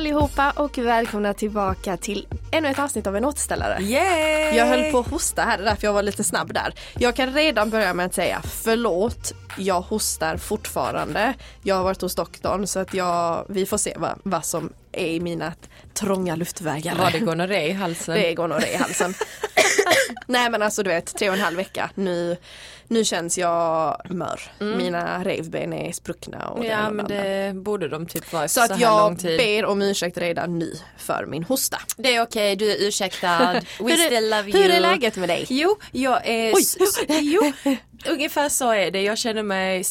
allihopa och välkomna tillbaka till ännu ett avsnitt av en återställare. Yay! Jag höll på att hosta här, därför jag var lite snabb där. Jag kan redan börja med att säga förlåt, jag hostar fortfarande. Jag har varit hos doktorn så att jag, vi får se vad, vad som är i mina trånga luftvägar. Var det gonorré i halsen? Det är gonorré i halsen. Nej men alltså du vet, tre och en halv vecka. Nu, nu känns jag mör. Mina revben är spruckna. Och Ja och men det borde de typ vara Så så, att jag ber om ursäkt redan nu för min hosta. Det är okej, du är ursäktad. We still love you. hur är läget med dig? Jo, jag är... Oj. Jo, ungefär så är det. Jag känner mig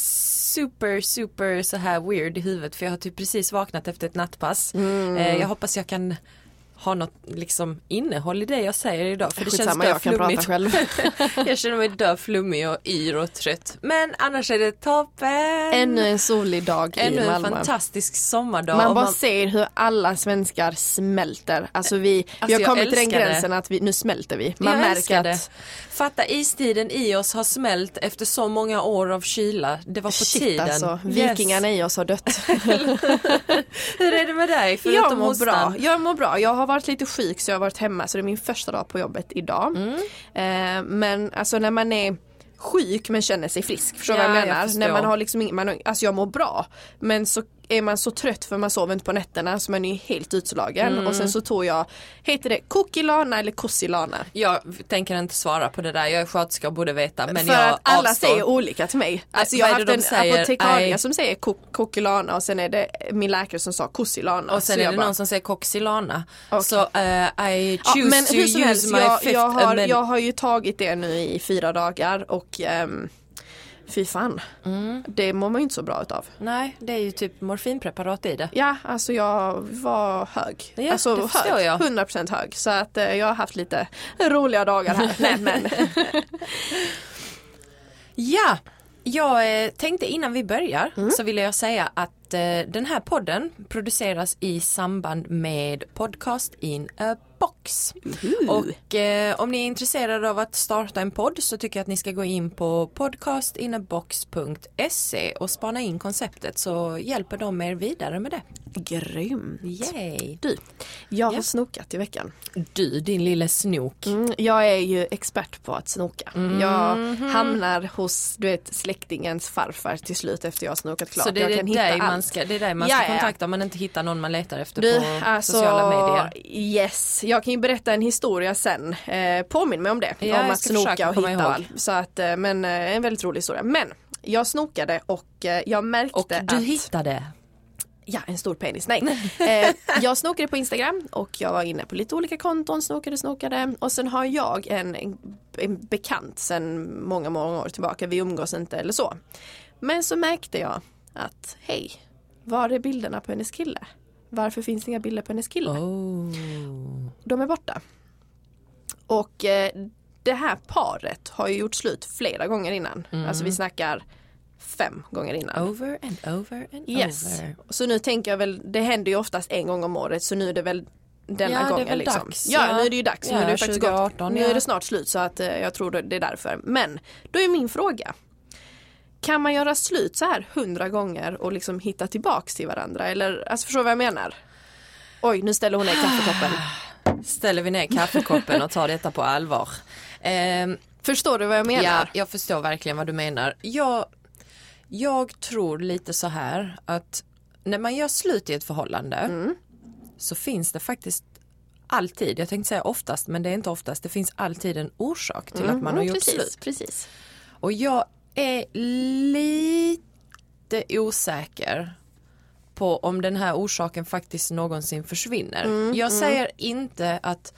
super, super så här weird i huvudet för jag har typ precis vaknat efter ett nattpass. Mm. Eh, Jag hoppas jag kan ha något liksom innehåll i det jag säger idag för det känns Skitsamma, jag kan prata själv. jag känner mig dö flummig och yr och trött. Men annars är det toppen. Ännu en solig dag Ännu i en Malmö. fantastisk sommardag. Man bara ser hur alla svenskar smälter. Alltså vi, vi Alltså, har jag kommit till den älskar det. gränsen att vi, nu smälter vi. Man jag märker att det. Fatta istiden i oss har smält efter så många år av kyla. Det var på shit tiden. alltså, Yes. vikingarna i oss har dött. Hur är det med dig? jag Förutom mår hostan? bra. Jag mår bra. Jag har varit lite sjuk så jag har varit hemma så det är min första dag på jobbet idag. Mm. Eh, men alltså när man är sjuk men känner sig frisk, förstår du Ja, vad jag jag menar? förstår. när man har liksom man, alltså jag mår bra men så är man så trött för man sover inte på nätterna så man är helt utslagen Mm. och sen så tog jag, heter det kokilana eller kossilana? Jag tänker inte svara på det där. Jag är sköterska och borde veta. Men för jag att alla avstår. säger olika till mig. Alltså jag har haft en säger? apotekarie som säger kok- kokilana och sen är det min läkare som sa kossilana. Och sen är det bara- någon som säger coxilana. Okej. Så eh, I Ja, choose men to use helst, my jag, fifth jag, har, jag har ju tagit det nu i fyra dagar och um, fy fan. Mm. Det mår man ju inte så bra utav. Nej, det är ju typ morfinpreparat i det. Ja, alltså jag var hög. Ja, alltså hög, jag. 100% hög. Så att eh, jag har haft lite roliga dagar här. Nej, men. Ja, jag eh, tänkte innan vi börjar Mm. så ville jag säga att eh, den här podden produceras i samband med Podcast in a box. Och eh, om ni är intresserade av att starta en podd så tycker jag att ni ska gå in på podcastinabox.se och spana in konceptet så hjälper de er vidare med det. Grymt. Yay! Du, jag har Ja. snokat i veckan. Du din lille snok. Mm, jag är ju expert på att snoka. Jag hamnar hos du vet, släktingens farfar till slut efter jag har snokat klart. Så det är jag kan hitta man ska, det är dig man ska Ja, ja, ja. kontakta om man inte hittar någon man letar efter Du, på alltså, sociala medier. yes, jag kan ju berätta en historia sen. Eh, påminn mig om det. Ja, om att snoka och hitta ihåg. Så att, eh, men eh, en väldigt rolig historia. Men jag snokade och eh, jag märkte Och du att hittade. Ja, en stor penis. Nej. Eh, jag snokade på Instagram och jag var inne på lite olika konton, snokade, snokade. Och sen har jag en, en, en bekant sedan många, många år tillbaka. Vi umgås inte eller så. Men så märkte jag att hej, var är bilderna på hennes kille? Varför finns det inga bilder på hennes kille? Oh. De är borta. Och eh, det här paret har ju gjort slut flera gånger innan. Alltså vi snackar fem gånger innan. Over and over and Yes. over. Så nu tänker jag väl, det händer ju oftast en gång om året så nu är det väl denna Ja, det är gången väl liksom. dags, ja, ja. nu är det ju dags. nu Ja, är det ju faktiskt gått. 2018, Nu är det snart slut så att eh, jag tror det är därför. Men då är min fråga. Kan man göra slut så här hundra gånger och liksom hitta tillbaks till varandra? Eller alltså förstår du vad jag menar? Oj, nu ställer hon ner kaffekoppen. Ställer vi ner kaffekoppen och tar detta på allvar. Ehm, Förstår du vad jag menar? ja, jag förstår verkligen vad du menar. Jag, jag tror lite så här att när man gör slut i ett förhållande Mm. så finns det faktiskt alltid, jag tänkte säga oftast men det är inte oftast, det finns alltid en orsak till att man har Mm, gjort precis, slut. Precis. Och jag är lite osäker på om den här orsaken faktiskt någonsin försvinner. Mm, jag säger inte att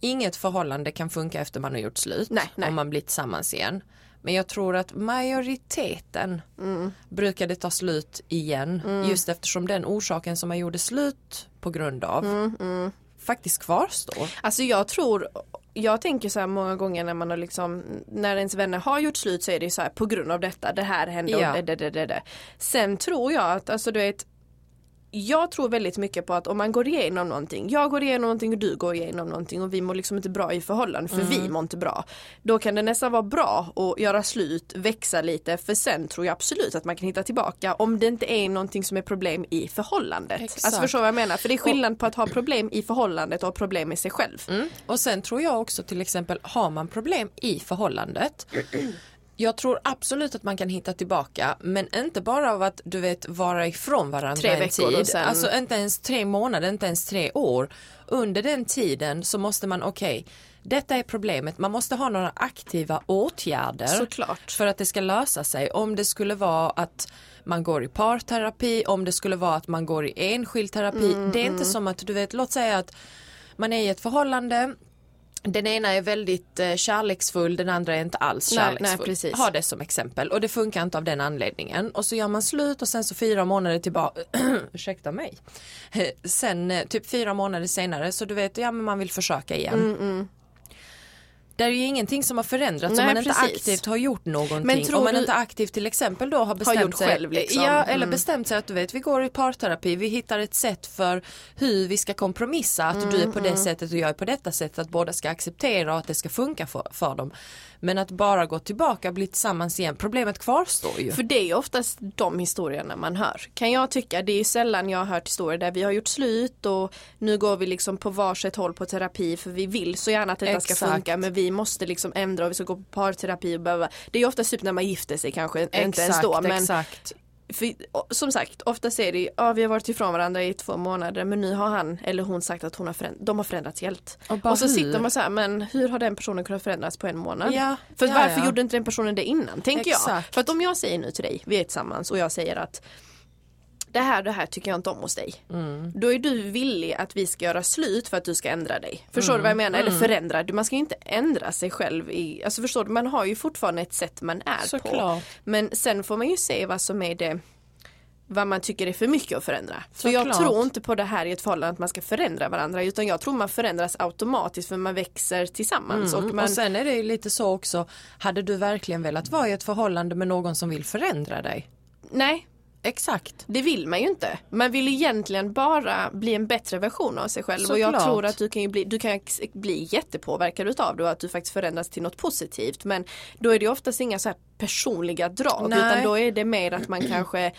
inget förhållande kan funka efter man har gjort slut Nej, nej. om man blir tillsammans igen. Men jag tror att majoriteten Mm. brukade ta slut igen just eftersom den orsaken som man gjorde slut på grund av Mm, faktiskt kvarstår. Alltså jag tror, jag tänker så här många gånger när man har liksom, när ens vänner har gjort slut så är det ju så här på grund av detta, det här hände Ja. och det, det, det, det. Sen tror jag att, alltså du vet, jag tror väldigt mycket på att om man går igenom någonting, jag går igenom någonting och du går igenom någonting och vi mår liksom inte bra i förhållande för vi mår inte bra. Då kan det nästan vara bra att göra slut, växa lite för sen tror jag absolut att man kan hitta tillbaka om det inte är någonting som är problem i förhållandet. Exakt. Alltså förstår vad jag menar? För det är skillnad på att ha problem i förhållandet och ha problem med sig själv. Och sen tror jag också till exempel, har man problem i förhållandet jag tror absolut att man kan hitta tillbaka men inte bara av att du vet vara ifrån varandra Tre en veckor och tid. sen- Alltså inte ens tre månader, inte ens tre år. Under den tiden så måste man, okej, detta är problemet. Man måste ha några aktiva åtgärder Såklart. för att det ska lösa sig. Om det skulle vara att man går i parterapi, om det skulle vara att man går i enskild terapi. Mm, det är inte som att du vet, låt säga att man är i ett förhållande den ena är väldigt eh, kärleksfull, den andra är inte alls Nej, kärleksfull. nej, precis. Ha det som exempel och det funkar inte av den anledningen. Och så gör man slut och sen så fyra månader tillbaka, ursäkta mig. Sen eh, typ fyra månader senare så du vet, ja men man vill försöka igen. Mm, Det är ju ingenting som har förändrats Nej, om man inte precis. aktivt har gjort någonting. Men tror om man inte aktivt till exempel då har bestämt gjort sig, själv, liksom. ja, eller Mm. bestämt sig att du vet vi går i parterapi, vi hittar ett sätt för hur vi ska kompromissa, att du är Mm, på det sättet och jag är på detta sättet, att båda ska acceptera och att det ska funka för, för dem. Men att bara gå tillbaka och bli tillsammans igen, problemet kvarstår ju. För det är ju oftast de historierna man hör. Kan jag tycka. Det är ju sällan jag har hört historier där vi har gjort slut och nu går vi liksom på varsitt håll på terapi för vi vill så gärna att detta ska Exakt. funka men vi måste liksom ändra och vi ska gå på parterapi och behöva. Det är ju oftast typ när man gifter sig kanske, inte ens då. Men exakt. för, som sagt, oftast är det ja vi har varit ifrån varandra i två månader men nu har han eller hon sagt att hon har föränd- de har förändrats helt. Och Och så hur? sitter man så här, men hur har den personen kunnat förändras på en månad? Ja, För ja, varför ja. gjorde inte den personen det innan, tänker jag. Exakt. För att om jag säger nu till dig, vi är tillsammans och jag säger att det här, det här tycker jag inte om hos dig. Mm. Då är du villig att vi ska göra slut för att du ska ändra dig. Förstår Mm. du vad jag menar? Eller förändra. Du- Man ska ju inte ändra sig själv i, alltså förstår du, man har ju fortfarande ett sätt man är på. Såklart. Men sen får man ju se vad som är det vad man tycker är för mycket att förändra. För jag tror inte på det här i ett förhållande att man ska förändra varandra utan jag tror man förändras automatiskt för man växer tillsammans. Och man, Mm. Och sen är det ju lite så också, hade du verkligen velat vara i ett förhållande med någon som vill förändra dig? nej, Exakt. Det vill man ju inte. Man vill egentligen bara bli en bättre version av sig själv. Och jag Såklart. tror att du kan ju bli, du kan bli jättepåverkad utav det och att du faktiskt förändras till något positivt. Men då är det oftast inga så här personliga drag Nej. utan då är det mer att man kanske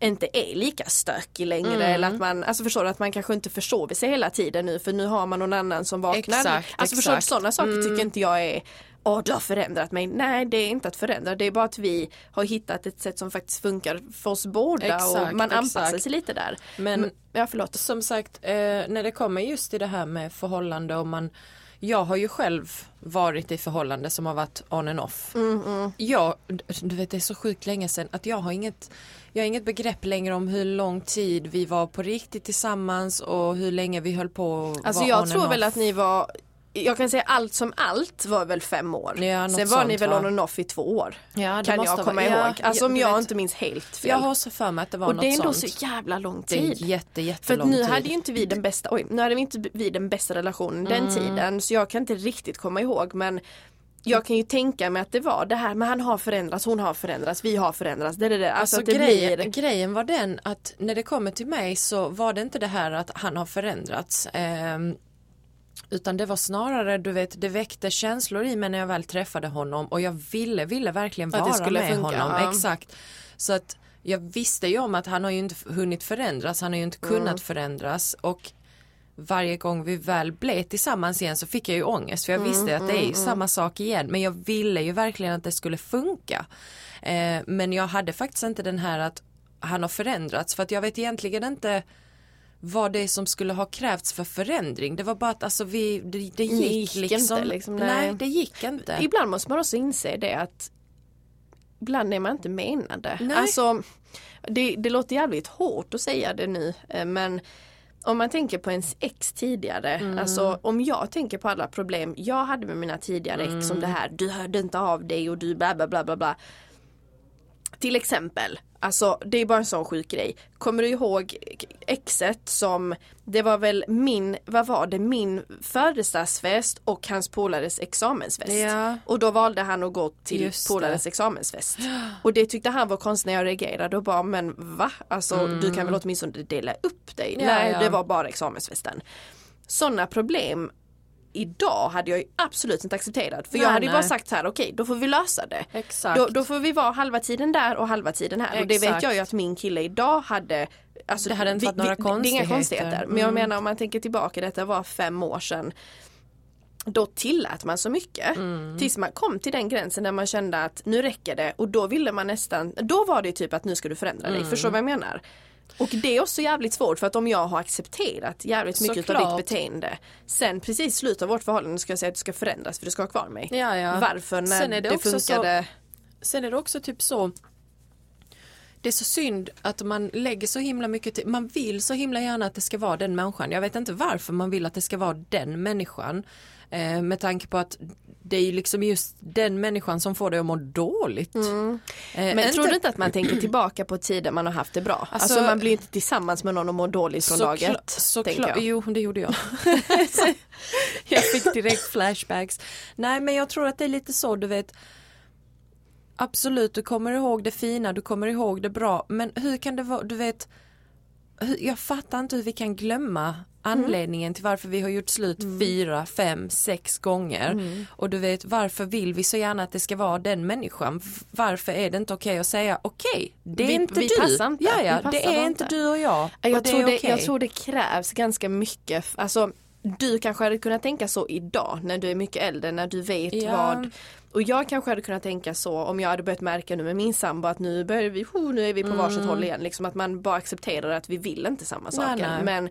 inte är lika stökig längre Mm. eller att man, alltså förstår du att man kanske inte försover sig hela tiden nu för nu har man någon annan som vaknar. Exakt, alltså förstår du exakt. Mm. sådana saker tycker inte jag är Åh du har förändrat mig. Nej det är inte att förändra. Det är bara att vi har hittat ett sätt som faktiskt funkar för oss båda Exakt, och man anpassar exakt. sig lite där. Men Ja förlåt. som sagt, eh, när det kommer just till det här med förhållande och man jag har ju själv varit i förhållande som har varit on and off. Jag, du vet det är så sjukt länge sedan att jag har inget jag har inget begrepp längre om hur lång tid vi var på riktigt tillsammans och hur länge vi höll på Alltså jag tror väl att ni var jag kan säga allt som allt var väl fem år. Ja, Sen var ni sånt, väl va? on and off i två år. ja, kan jag komma vara- ja, ihåg. Alltså om jag vet, inte minns helt fel. Jag har så för mig att det var och något det är ändå sånt. så jävla lång det är tid. jätte, För att nu tid. hade ju inte vi den bästa, oj, nu hade vi inte vi den bästa relationen den Mm. tiden så jag kan inte riktigt komma ihåg men jag kan ju tänka mig att det var det här men han har förändrats, hon har förändrats, vi har förändrats. Det, det, det. Alltså, Alltså grejen, blir grejen var den att när det kommer till mig så var det inte det här att han har förändrats. ehm, utan det var snarare, du vet, det väckte känslor i mig när jag väl träffade honom och jag ville, ville verkligen vara skulle med funka, honom. ja. Exakt. Så att jag visste ju om att han har ju inte hunnit förändras, han har ju inte Mm. kunnat förändras och varje gång vi väl blev tillsammans igen så fick jag ju ångest för jag Mm, visste att det är ju samma sak igen men jag ville ju verkligen att det skulle funka. Eh, men jag hade faktiskt inte den här att han har förändrats för att jag vet egentligen inte vad det är som skulle ha krävts för förändring. Det var bara att alltså vi, det, det gick, gick liksom. inte, liksom, nej. nej. det gick inte. Ibland måste man också inse det att ibland är man inte menade. Nej. Alltså, det, det låter jävligt hårt att säga det nu eh, men om man tänker på ens ex tidigare, Mm. alltså om jag tänker på alla problem jag hade med mina tidigare ex Mm. som det här, du hörde inte av dig och du bla bla bla bla bla. Till exempel, alltså det är bara en sån sjuk grej. Kommer du ihåg exet som, det var väl min, vad var det, min födelsedagsfest och hans polares examensfest. Ja. Och då valde han att gå till det. examensfest. Och det tyckte han var konstigt när jag reagerade och bara men va? Alltså du kan väl åtminstone dela upp dig? Mm. Ja, Nej ja. det var bara examensfesten. Sådana problem idag hade jag ju absolut inte accepterat. För jag Nej, hade ju bara sagt så här, okej då får vi lösa det. Exakt. Då, då får vi vara halva tiden där och halva tiden här. Och det vet Exakt. jag ju att min kille idag hade alltså, Det hade inte varit några Det är inga konstigheter. konstigheter. Men jag Mm. menar om man tänker tillbaka, detta var fem år sedan. Då tillät man så mycket. Mm. Tills man kom till den gränsen där man kände att nu räcker det. Och då ville man nästan, då var det typ att nu ska du förändra dig. Mm. Förstår vad jag menar? Och det är också jävligt svårt för att om jag har accepterat jävligt mycket av Såklart. ditt beteende. Sen precis slutet av vårt förhållande ska jag säga att du ska förändras för du ska ha kvar mig. Ja, ja. Varför när Sen är det det, också så- funkade. Sen är det också typ så det är så synd att man lägger så himla mycket tid, man vill så himla gärna att det ska vara den människan. Jag vet inte varför man vill att det ska vara den människan. Eh, med tanke på att det är ju liksom just den människan som får dig att må dåligt. Eh, Mm. Men tror du inte att man tänker tillbaka på tider man har haft det bra? Alltså, Alltså- man blir inte tillsammans med någon och mår dåligt från dag ett. Jo, det gjorde jag. jag fick direkt flashbacks. Nej, men jag tror att det är lite så, du vet. Absolut, du kommer ihåg det fina, du kommer ihåg det bra, men hur kan det vara, du vet, jag fattar inte hur vi kan glömma anledningen till varför vi har gjort slut fyra, fem, sex gånger. Och du vet varför vill vi så gärna att det ska vara den människan? Varför är det inte okej att säga okej, det är Vi- inte vi du. inte. Ja, ja, det är inte inte. du och jag. och Jag, det tror det, okej. jag tror det krävs ganska mycket. Alltså, du kanske hade kunnat tänka så idag när du är mycket äldre, när du vet Ja. vad och jag kanske hade kunnat tänka så om jag hade börjat märka nu med min sambo att nu börjar vi, oh, nu är vi på varsitt håll igen. Liksom att man bara accepterar att vi vill inte samma Mm. Nej, saker. nej. Men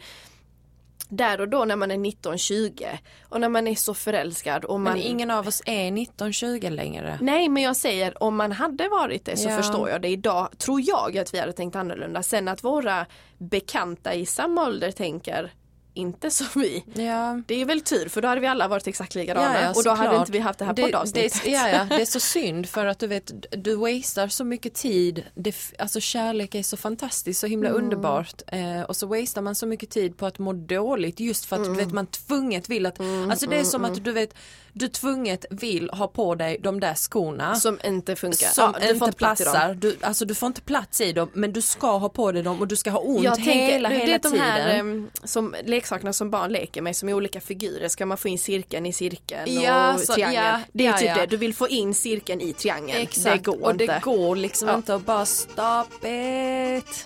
där och då när man är 19-20 och när man är så förälskad och man Men ingen av oss är 1920 längre. Nej men jag säger om man hade varit det så Ja. förstår jag det. Idag tror jag att vi hade tänkt annorlunda. Sen att våra bekanta i samma ålder tänker inte som vi. Ja. Det är väl tur för då hade vi alla varit exakt likadana och då hade såklart. inte vi haft det här det, poddavsnittet. det, ja, ja, det är så synd för att du vet, du wastear så mycket tid. Det, alltså kärlek är så fantastiskt, så himla Mm. underbart. Eh, och så wastear man så mycket tid på att må dåligt just för att Mm. du vet man tvunget vill att, alltså det är som att du vet, du tvunget vill ha på dig de där skorna. Som inte funkar. som ja, du inte får inte plats i dem. passar. Du, alltså du får inte plats i dem men du ska ha på dig dem och du ska ha ont Jag tänker, hela, hela är de tiden. här em, som leksakerna som barn leker med som är olika figurer. Ska man få in cirkeln i cirkeln Ja, och så- triangeln. ja, det är ja, typ det, du vill få in cirkeln i triangeln. Exakt, Det går och inte. det går liksom inte att bara stop it.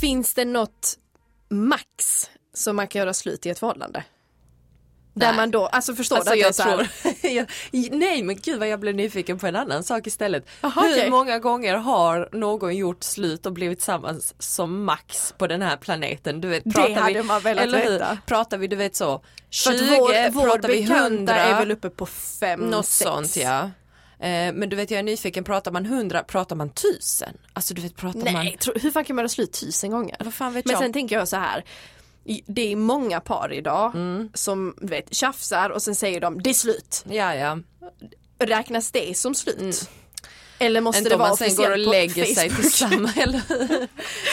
Finns det något max som man kan göra slut i ett förhållande? Där Nej. man då, alltså förstår Alltså du jag tror, jag, nej men gud vad jag blev nyfiken på en annan sak istället. Jaha, Hur okej. många gånger har någon gjort slut och blivit tillsammans som max på den här planeten? Du vet, Det pratar hade vi, man velat eller hur? veta. Pratar vi du vet så 20, För att vår, vår pratar vi bekanta 100? är väl uppe på fem, Något sex. sånt ja. Eh, men du vet jag är nyfiken, pratar man 100, pratar man 1000? Alltså du vet pratar man Nej, hur fan kan man göra slut tusen gånger? Vad fan vet Men jag? sen tänker jag så här. Det är många par idag Mm. som du vet, tjafsar och sen säger de det är slut. Ja ja. Räknas det som slut? Eller måste Inte det vara man sen går och officiellt på lägger sig tillsammans eller?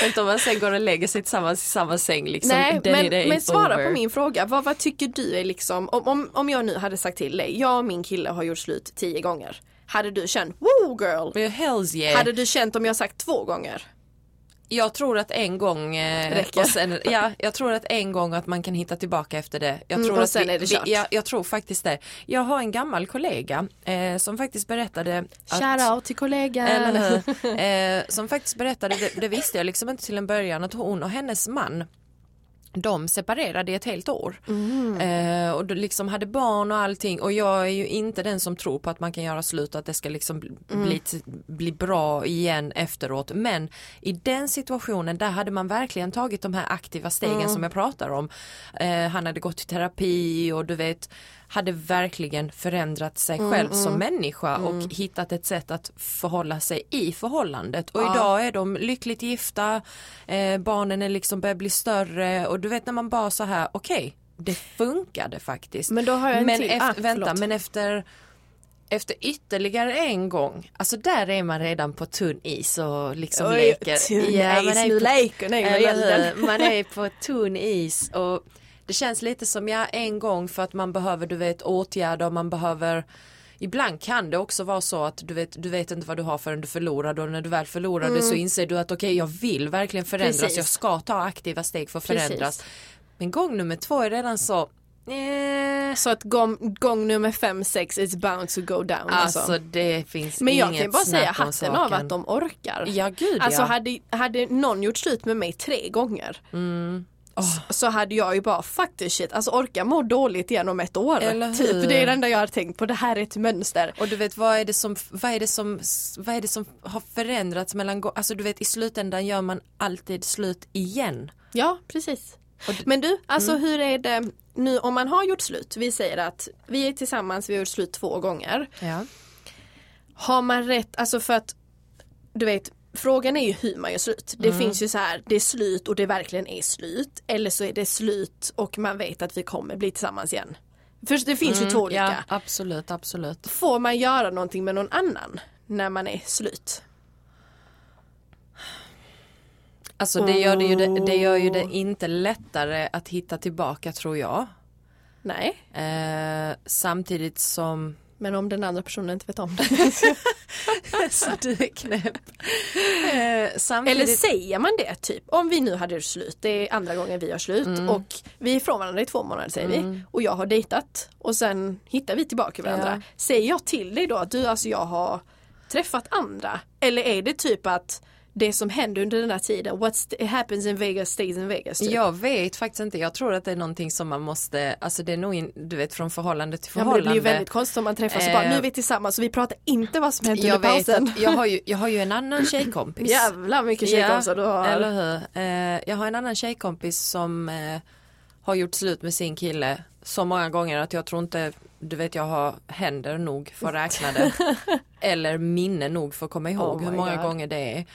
Inte om man sen går och lägger sig tillsammans i samma säng liksom. Nej men, men svara over. på min fråga, vad, vad tycker du är liksom, om, om, om jag nu hade sagt till dig, jag och min kille har gjort slut tio gånger. Hade du känt, woo girl? Hells yeah. Hade du känt om jag sagt två gånger? Jag tror att en gång eh, och sen, ja, jag tror att en gång att man kan hitta tillbaka efter det. Jag Mm, tror och att vi, det vi, kört. ja, jag tror faktiskt det. Jag har en gammal kollega eh, som faktiskt berättade att Shoutout till kollegan. Eh, som faktiskt berättade, det, det visste jag liksom inte till en början, att hon och hennes man de separerade i ett helt år. Eh, och liksom hade barn och allting och jag är ju inte den som tror på att man kan göra slut och att det ska liksom bli, bli, bli bra igen efteråt. Men i den situationen där hade man verkligen tagit de här aktiva stegen som jag pratar om. Eh, han hade gått i terapi och du vet hade verkligen förändrat sig själv som människa och hittat ett sätt att förhålla sig i förhållandet. Och idag är de lyckligt gifta, eh, barnen är liksom börjar bli större och du vet när man bara så här okej det funkade faktiskt. Men då har jag en men till. efter, Ah, vänta, men efter efter ytterligare en gång, alltså där är man redan på tunn is och liksom Oj, leker. tunn man is, är nu på- leker ni elden. hur? Man är på tunn is och det känns lite som jag en gång för att man behöver du vet åtgärder man behöver Ibland kan det också vara så att du vet, du vet inte vad du har förrän du förlorar och när du väl förlorar det så inser du att okej jag vill verkligen förändras, Mm. Precis. jag ska ta aktiva steg för att Precis. förändras. Men gång nummer två är redan så eh, Så att gång, gång nummer fem, sex, it's bound to go down. Alltså. Alltså det finns Men jag kan bara säga hatten av att de orkar. Ja gud Alltså ja. hade, hade någon gjort slut med mig tre gånger Mm. Så, så hade jag ju bara fuck this shit, alltså orka må dåligt igen om ett år. Eller hur? Typ, det är det enda jag har tänkt på, det här är ett mönster. Och du vet vad är det som, vad är det som, vad är det som har förändrats mellan, alltså du vet i slutändan gör man alltid slut igen. Ja, precis. Men du, alltså Mm. hur är det nu om man har gjort slut, vi säger att vi är tillsammans, vi har gjort slut två gånger. Ja. Har man rätt, alltså för att du vet Frågan är ju hur man gör slut. Det Mm. finns ju så här, det är slut och det verkligen är slut. Eller så är det slut och man vet att vi kommer bli tillsammans igen. För det finns ju två olika. Mm, Ja absolut, absolut. Får man göra någonting med någon annan när man är slut? Alltså det gör, det, ju det, det gör ju det inte lättare att hitta tillbaka tror jag. Nej, Eh, samtidigt som men om den andra personen inte vet om det. så du är knäpp. Eh, samtidigt, Eller säger man det typ? Om vi nu hade slut, det är andra gången vi gör slut Mm. och vi är ifrån varandra i två månader säger vi och jag har dejtat och sen hittar vi tillbaka varandra. Ja. Säger jag till dig då att du alltså jag har träffat andra? Eller är det typ att det som händer under den här tiden, what happens in Vegas stays in Vegas. Typ. Jag vet faktiskt inte, jag tror att det är någonting som man måste, alltså det är nog in, du vet från förhållande till Ja, men det förhållande. blir ju väldigt konstigt om man träffas och bara Eh, nu är vi tillsammans och vi pratar inte vad som hänt jag under pausen. att jag har ju, jag har ju en annan tjejkompis. Jävlar mycket tjejkompisar du har. Eller hur. Eh, jag har en annan tjejkompis som eh, har gjort slut med sin kille så många gånger att jag tror inte, du vet jag har händer nog för att räkna det. eller minne nog för att komma ihåg Oh hur många God. gånger det är.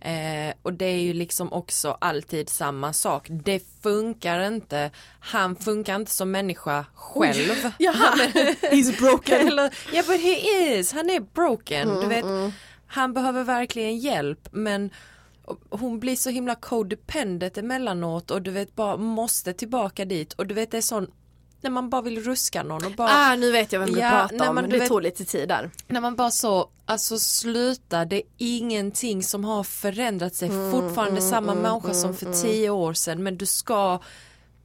Eh, och det är ju liksom också alltid samma sak. Det funkar inte. Han funkar inte som människa själv. Jaha, he's broken. Eller, ja but he is, han är broken. Mm, du vet, han behöver verkligen hjälp men hon blir så himla codependent emellanåt och du vet bara måste tillbaka dit och du vet det är sån när man bara vill ruska någon och bara Ah, nu vet jag vem du Ja, pratar om, du det vet- tog lite tid där. när man bara så, alltså sluta, det är ingenting som har förändrat sig, fortfarande samma människa som för tio år sedan men du ska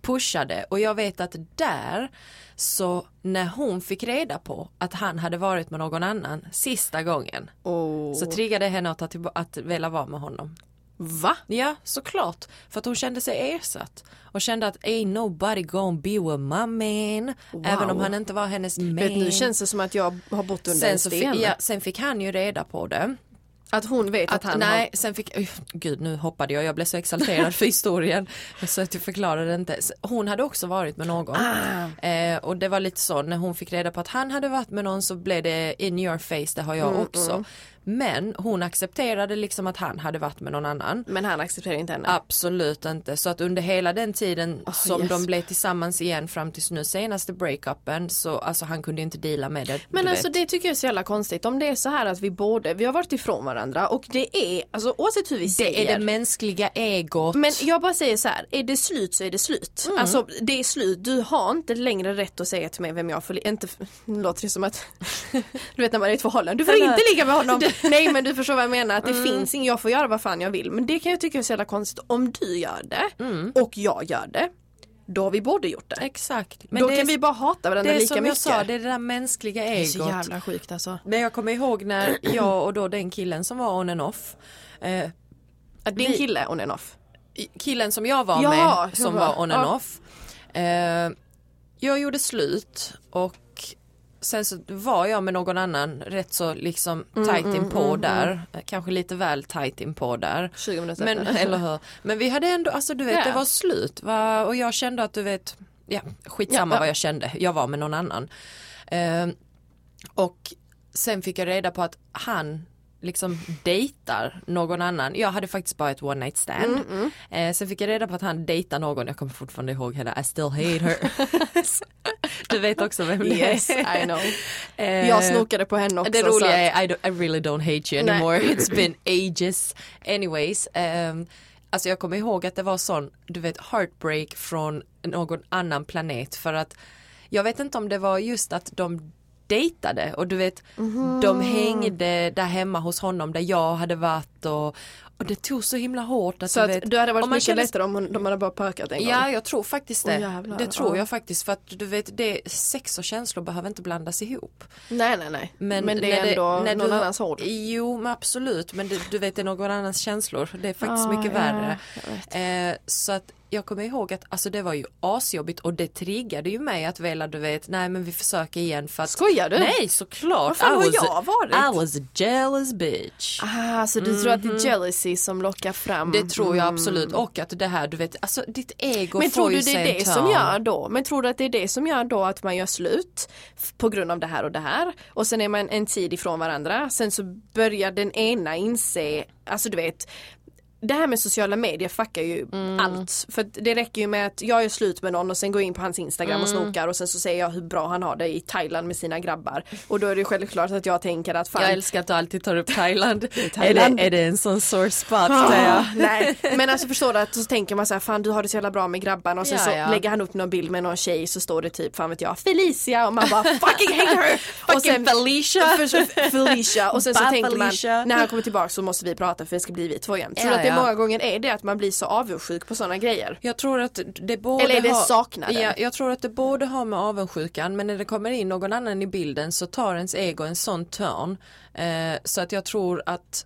pusha det och jag vet att där så när hon fick reda på att han hade varit med någon annan sista gången Oh. så triggade henne att, att vilja vara med honom. Va? Ja, såklart. För att hon kände sig ersatt. Och kände att ain't nobody gonna be with my man. Även om han inte var hennes man. Vet, nu känns det som att jag har bott under sen, en sten. fick, ja, sen fick han ju reda på det. Att hon vet att, Att, han nej, sen fick, uh, gud nu hoppade jag, jag blev så exalterad för historien. Så att jag förklarade inte. Hon hade också varit med någon. Ah. Eh, och det var lite så, när hon fick reda på att han hade varit med någon så blev det in your face, det har jag Mm, också. Men hon accepterade liksom att han hade varit med någon annan. men han accepterar inte henne. Absolut inte. Så att under hela den tiden som yes. de blev tillsammans igen fram tills nu senaste breakupen så alltså han kunde inte deala med det. Men alltså vet. det tycker jag är så jävla konstigt. Om det är så här att vi både, vi har varit ifrån varandra och det är, alltså oavsett hur vi det säger. är det mänskliga egot. men jag bara säger så här, är det slut så är det slut. Mm. Alltså det är slut, du har inte längre rätt att säga till mig vem jag får, inte, låter det som att, du vet när man är i ett förhållande, du får inte ligga med honom. Nej men du förstår vad jag menar, att det finns inget, jag får göra vad fan jag vill. Men det kan jag tycka är så jävla konstigt, om du gör det och jag gör det, då har vi båda gjort det. Exakt. då det kan är, vi bara hata varandra det är lika som mycket. jag sa, det är det där mänskliga det är så egot. jävla sjukt alltså. Men jag kommer ihåg när jag och då den killen som var on and off eh, Att din Vi- kille on and off. killen som jag var Ja, med som var var- on and ja. off. Eh, jag gjorde slut och sen så var jag med någon annan rätt så liksom Mm, tight inpå där. Kanske lite väl tight inpå där. 20 minuter Men, eller hur. Men vi hade ändå, alltså du vet Ja. det var slut va? och jag kände att du vet, ja skitsamma Ja, vad jag kände, jag var med någon annan. Eh, och sen fick jag reda på att han liksom dejtar någon annan. Jag hade faktiskt bara ett one night stand. Mm, Eh, sen fick jag reda på att han dejtar någon, jag kommer fortfarande ihåg henne, I still hate her. du vet också vem det Yes, är. I know. Eh, Jag snokade på henne också. det roliga är I, don't, I really don't hate you Nej. anymore. It's been ages. Anyways. Um, alltså jag kommer ihåg att det var sån, du vet, heartbreak från någon annan planet för att jag vet inte om det var just att de dejtade och du vet de hängde där hemma hos honom där jag hade varit och, och det tog så himla hårt att Så du att vet, du hade varit mycket kände- lättare om hon- de hade bara pökat en gång. Ja, jag tror faktiskt det. Åh, jävlar, det tror ja. jag faktiskt för att du vet, det, sex och känslor behöver inte blandas ihop. Nej nej nej. Men, det när är ändå när någon du- annans ord. Jo men absolut men det, du vet det är någon annans känslor. Det är faktiskt Ja, mycket ja, värre. Eh, så att jag kommer ihåg att alltså det var ju asjobbigt och det triggade ju mig att vilja du vet nej men vi försöker igen för att Skojar du? Nej såklart. Vad fan I har was jag varit? I was a jealous bitch. Ah, så du tror att det är jealousy som lockar fram? Det tror jag Mm. absolut och att det här du vet alltså ditt ego Men tror du det är det som gör då? Men tror du att det är det som gör då att man gör slut på grund av det här och det här och sen är man en tid ifrån varandra. Sen så börjar den ena inse, alltså du vet det här med sociala medier fuckar ju Mm. allt. För det räcker ju med att jag gör slut med någon och sen går jag in på hans instagram och Mm. snokar och sen så säger jag hur bra han har det i Thailand med sina grabbar. Och då är det självklart att jag tänker att fan Jag älskar att du alltid tar upp Thailand. Thailand. Är, det, är det en sån sore spot Ah, nej, men alltså förstår du att så tänker man så här, fan du har det så jävla bra med grabbarna och sen Ja, så ja. lägger han upp någon bild med någon tjej så står det typ, fan vet jag, Felicia och man bara fucking hate her! och Fucking Felicia. Felicia och sen så Bye, tänker man, när han kommer tillbaka så måste vi prata för det ska bli vi två igen. Tror Ja, det många gånger är det att man blir så avundsjuk på sådana grejer? Jag tror att det borde Eller är det ha, saknaden? Ja, jag tror att det borde ha med avundsjukan men när det kommer in någon annan i bilden så tar ens ego en sån törn. Eh, så att jag tror att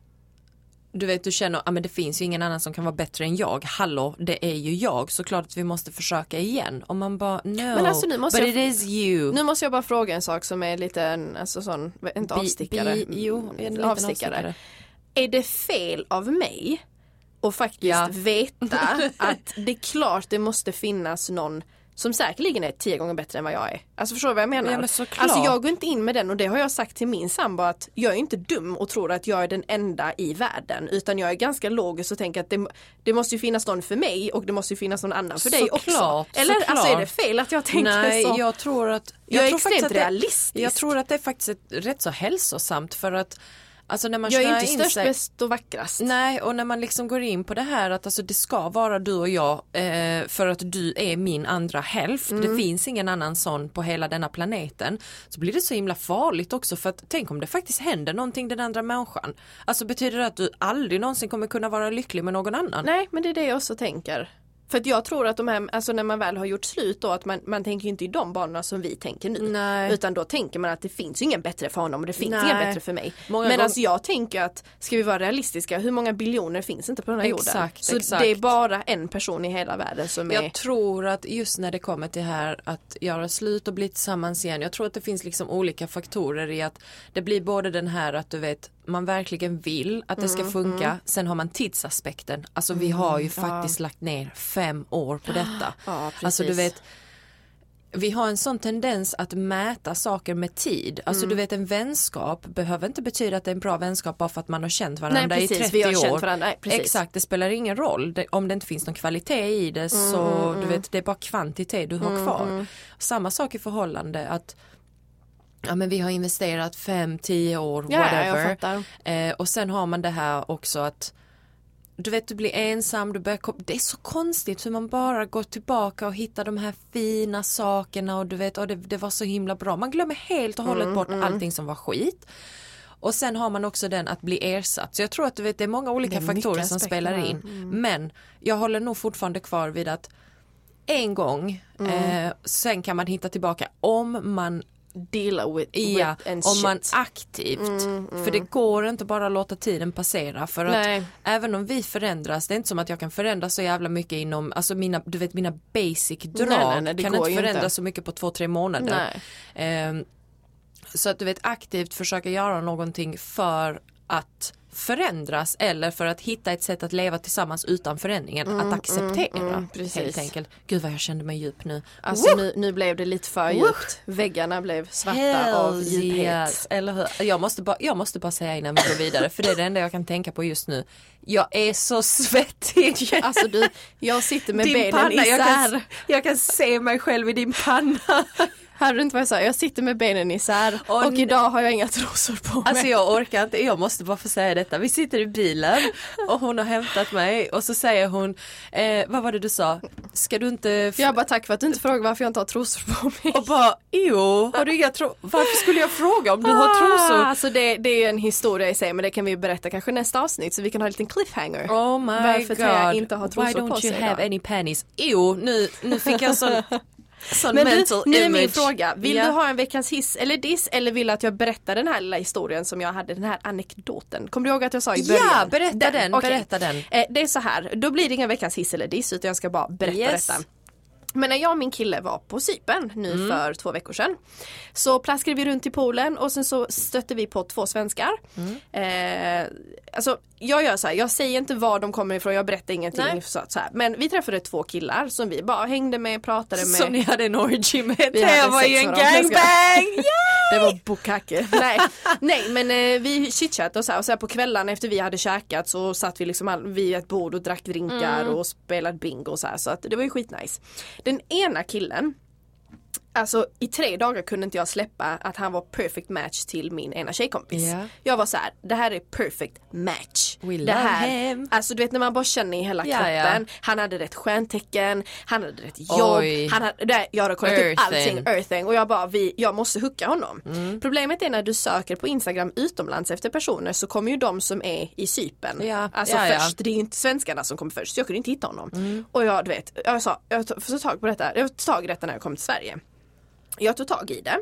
du vet du känner att ah, men det finns ju ingen annan som kan vara bättre än jag. Hallå det är ju jag såklart att vi måste försöka igen. Och man bara no Men alltså, nu måste but jag- it is you. Nu måste jag bara fråga en sak som är lite en, alltså sån, inte Bi- avstickare. bi- jo, en liten avstickare. Är det fel av mig att faktiskt Ja. veta att det är klart det måste finnas någon som säkerligen är tio gånger bättre än vad jag är. Alltså förstår du vad jag menar? Ja, men såklart. alltså jag går inte in med den och det har jag sagt till min sambo att jag är inte dum och tror att jag är den enda i världen utan jag är ganska logisk och tänker att det, det måste ju finnas någon för mig och det måste ju finnas någon annan för dig också. Såklart, Eller alltså är såklart. det fel att jag tänker Nej, så? jag tror att Jag är tror extremt realistisk. Jag tror att det är faktiskt ett, rätt så hälsosamt för att Alltså när man jag är inte in störst, sig- bäst och vackrast. Nej och när man liksom går in på det här att alltså det ska vara du och jag eh, för att du är min andra hälft. Mm. Det finns ingen annan sån på hela denna planeten. Så blir det så himla farligt också för att tänk om det faktiskt händer någonting den andra människan. Alltså betyder det att du aldrig någonsin kommer kunna vara lycklig med någon annan? Nej men det är det jag också tänker. För att jag tror att de här, alltså när man väl har gjort slut då att man, man tänker inte i de banorna som vi tänker nu. Nej. Utan då tänker man att det finns ingen bättre för honom och det finns Nej. ingen bättre för mig. Många Men gång- alltså jag tänker att ska vi vara realistiska, hur många biljoner finns inte på den här jorden? Exakt, Så exakt. det är bara en person i hela världen som är Jag tror att just när det kommer till här att göra slut och bli tillsammans igen. Jag tror att det finns liksom olika faktorer i att det blir både den här att du vet man verkligen vill att det ska Mm, funka. Sen har man tidsaspekten. Alltså vi har ju faktiskt lagt ner fem år på detta. Ja, alltså du vet vi har en sån tendens att mäta saker med tid. Alltså Mm. du vet en vänskap behöver inte betyda att det är en bra vänskap bara för att man har känt varandra Nej, i precis. 30 Vi har år. känt varandra. Nej, precis. Exakt, det spelar ingen roll det, om det inte finns någon kvalitet i det så Mm, du vet det är bara kvantitet du har kvar. Samma sak i förhållande att Ja men vi har investerat 5-10 år, Ja, ja, whatever. fattar. Eh, och sen har man det här också att du vet du blir ensam, du börjar det är så konstigt hur man bara går tillbaka och hittar de här fina sakerna och du vet, och det, det var så himla bra. Man glömmer helt och hållet Mm, bort allting som var skit. Och sen har man också den att bli ersatt. Så jag tror att du vet, det är många olika är faktorer som spelar in. Men jag håller nog fortfarande kvar vid att en gång, Mm. eh, sen kan man hitta tillbaka om man deala with, Ja, with and om man shit. Mm, aktivt. För det går inte bara att låta tiden passera för att Nej. även om vi förändras, det är inte som att jag kan förändras så jävla mycket inom, alltså mina, du vet mina basic drag Nej, nej, kan inte förändras inte. så mycket på två, tre månader. Ehm, så att du vet aktivt försöka göra någonting för att förändras eller för att hitta ett sätt att leva tillsammans utan förändringen, att acceptera mm, precis. helt enkelt. Gud vad jag kände mig djup nu. Alltså nu, nu blev det lite för djupt. Väggarna blev svarta av Hells djuphet. yes, eller hur? Jag måste, bara, jag måste bara säga innan vi går vidare för det är det enda jag kan tänka på just nu. Jag är så svettig. Alltså du, jag sitter med din benen panna, jag isär. kan, jag kan se mig själv i din panna. Hörde du inte vad jag sa? Jag sitter med benen isär och nej. idag har jag inga trosor på mig. Alltså jag orkar inte, jag måste bara få säga detta. Vi sitter i bilen och hon har hämtat mig och så säger hon, eh, vad var det du sa? Ska du inte... Jag bara tack för att du inte frågar varför jag inte har trosor på mig. Och bara, jo, har du inga tro- varför skulle jag fråga om du har Ah, trosor? Alltså det, det är en historia i sig men det kan vi berätta kanske nästa avsnitt så vi kan ha en liten cliffhanger. Oh my Varför god. Thea inte har Why trosor don't på you sig have idag? any panties? Jo, nu, nu fick jag sån, sån Men du, nu är image. min fråga, vill Ja. du ha en veckans hiss eller diss eller vill du att jag berättar den här lilla historien som jag hade, den här anekdoten? Kommer du ihåg att jag sa i början? Ja, berätta den, okej. berätta den. Eh, det är så här, då blir det ingen veckans hiss eller diss utan jag ska bara berätta Yes. detta. Men när jag och min kille var på Cypern nu Mm. för två veckor sedan så plaskade vi runt i poolen och sen så stötte vi på två svenskar. Mm. Eh, alltså jag gör så här, jag säger inte var de kommer ifrån, jag berättar ingenting. Nej. Så, här. Men vi träffade två killar som vi bara hängde med, pratade med. Som ni hade en orgy med. Det var ju en gangbang! Det var bukake. Nej, nej men eh, vi chitchattade och så här, och så här på kvällarna efter vi hade käkat så satt vi liksom all, vid ett bord och drack drinkar Mm. och spelade bingo och så här så att det var ju skitnice. Den ena killen Alltså i tre dagar kunde inte jag släppa att han var perfect match till min ena tjejkompis. Ja. Jag var så här, det här är perfect match. We det här, him. Alltså du vet när man bara känner i hela Ja, kroppen. ja. Han hade rätt stjärntecken, han hade rätt jobb, Oj. han hade, jag hade kollat upp allting, earthing och jag bara, vi, jag måste hooka honom. Mm. Problemet är när du söker på Instagram utomlands efter personer så kommer ju de som är i Cypern. Ja, Alltså först, det är ju inte svenskarna som kommer först, så jag kunde inte hitta honom. Och jag du vet, jag sa, jag ta tag på detta, jag tog tag i detta när jag kom till Sverige. Jag tog tag i det.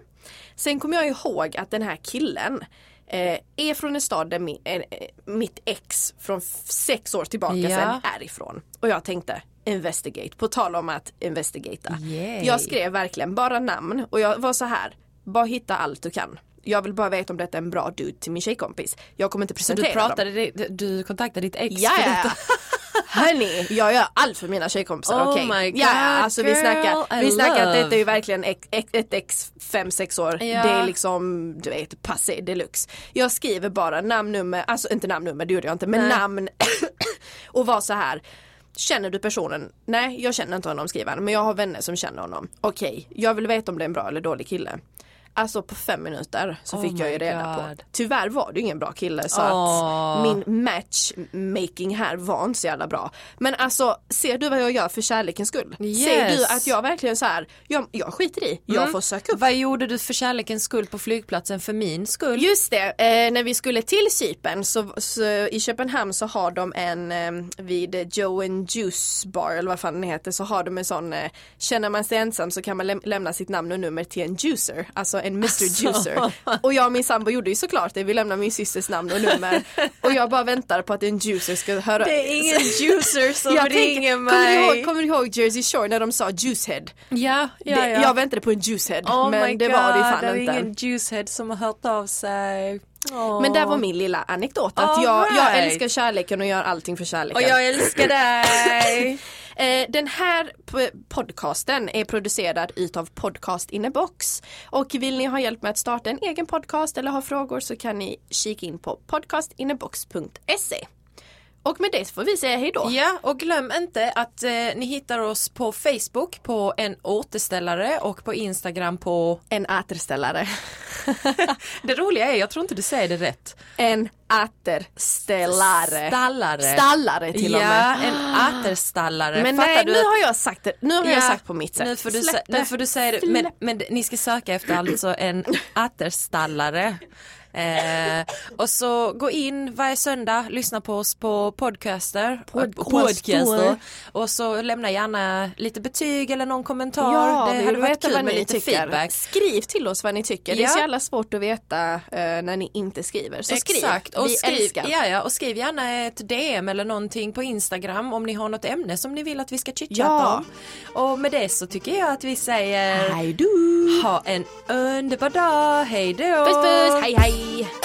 Sen kom jag ihåg att den här killen eh, är från en stad där min, eh, eh, mitt ex från sex år tillbaka Ja. sen är ifrån. Och jag tänkte investigate, på tal om att investigata. Yay. Jag skrev verkligen bara namn och jag var så här, bara hitta allt du kan. Jag vill bara veta om detta är en bra dude till min tjejkompis. Jag kommer inte Så du presentera dem. pratade, du kontaktade ditt ex Ja, för Hörni, jag gör allt för mina tjejkompisar, Oh okej? my God, ja, alltså vi girl, snackar, I vi snackar att detta är ju verkligen ett, ex fem sex år. Ja. Det är liksom, du vet, passé deluxe. Jag skriver bara namn, nummer, alltså inte namn, nummer, det gjorde jag inte, men Nej. namn och var så här. Känner du personen? Nej, jag känner inte honom skriver han, men jag har vänner som känner honom. Okej, jag vill veta om det är en bra eller dålig kille. Alltså på fem minuter så Oh fick jag ju reda på. God. Tyvärr var det ju ingen bra kille så Åh. att min matchmaking här var inte så jävla bra. Men alltså ser du vad jag gör för kärlekens skull? Ser Yes. du att jag verkligen så här, jag, jag skiter i, jag får söka upp. Vad gjorde du för kärlekens skull på flygplatsen för min skull? Just det, eh, när vi skulle till Cypern så, så i Köpenhamn så har de en eh, vid Joe and Juice bar eller vad fan den heter så har de en sån eh, känner man sig ensam så kan man läm- lämna sitt namn och nummer till en juicer, alltså en Mr Alltså. Juicer. Och jag och min sambo gjorde ju såklart det, vi lämnade min systers namn och nummer och jag bara väntar på att en juicer ska höra Det är ingen juicer som Jag ringer tänker, mig. Kommer du, ihåg, kommer du ihåg Jersey Shore när de sa juicehead? Ja, ja, Det, ja. Jag väntade på en juicehead oh men det var det God, fan det är inte. ingen juicehead som har hört av sig. Åh. Men där var min lilla anekdot att jag, jag right. älskar kärleken och gör allting för kärleken. Och jag älskar dig. Eh, den här podcasten är producerad utav Podcast in a box. Och vill ni ha hjälp med att starta en egen podcast eller ha frågor så kan ni kika in på podcastinabox.se. Och med det får vi säga hej då. Ja, och glöm inte att eh, ni hittar oss på Facebook på en återställare och på Instagram på En återställare. Det roliga är, jag tror inte du säger det rätt. En återställare. Stallare. Stallare till och ja, med. en återstallare. Men Fattar nej, nu att- har jag sagt det. Nu har jag sagt på mitt sätt. Nu får du, sä- nu får du säga det, men, men ni ska söka efter alltså en återstallare. Eh, och så gå in varje söndag, lyssna på oss på podcaster, Podcaster. podcaster och så lämna gärna lite betyg eller någon kommentar. Ja, det vi hade varit kul med lite tycker. feedback. Skriv till oss vad ni tycker. Det är Ja. så jävla svårt att veta eh, när ni inte skriver. Så skriv. Exakt, och vi skriv, älskar. ja, ja, och skriv gärna ett DM eller någonting på Instagram om ni har något ämne som ni vill att vi ska chitchatta Ja. om. Och med det så tycker jag att vi säger Hej då! ha en underbar dag, hej då! Puss puss, hej hej! Bye.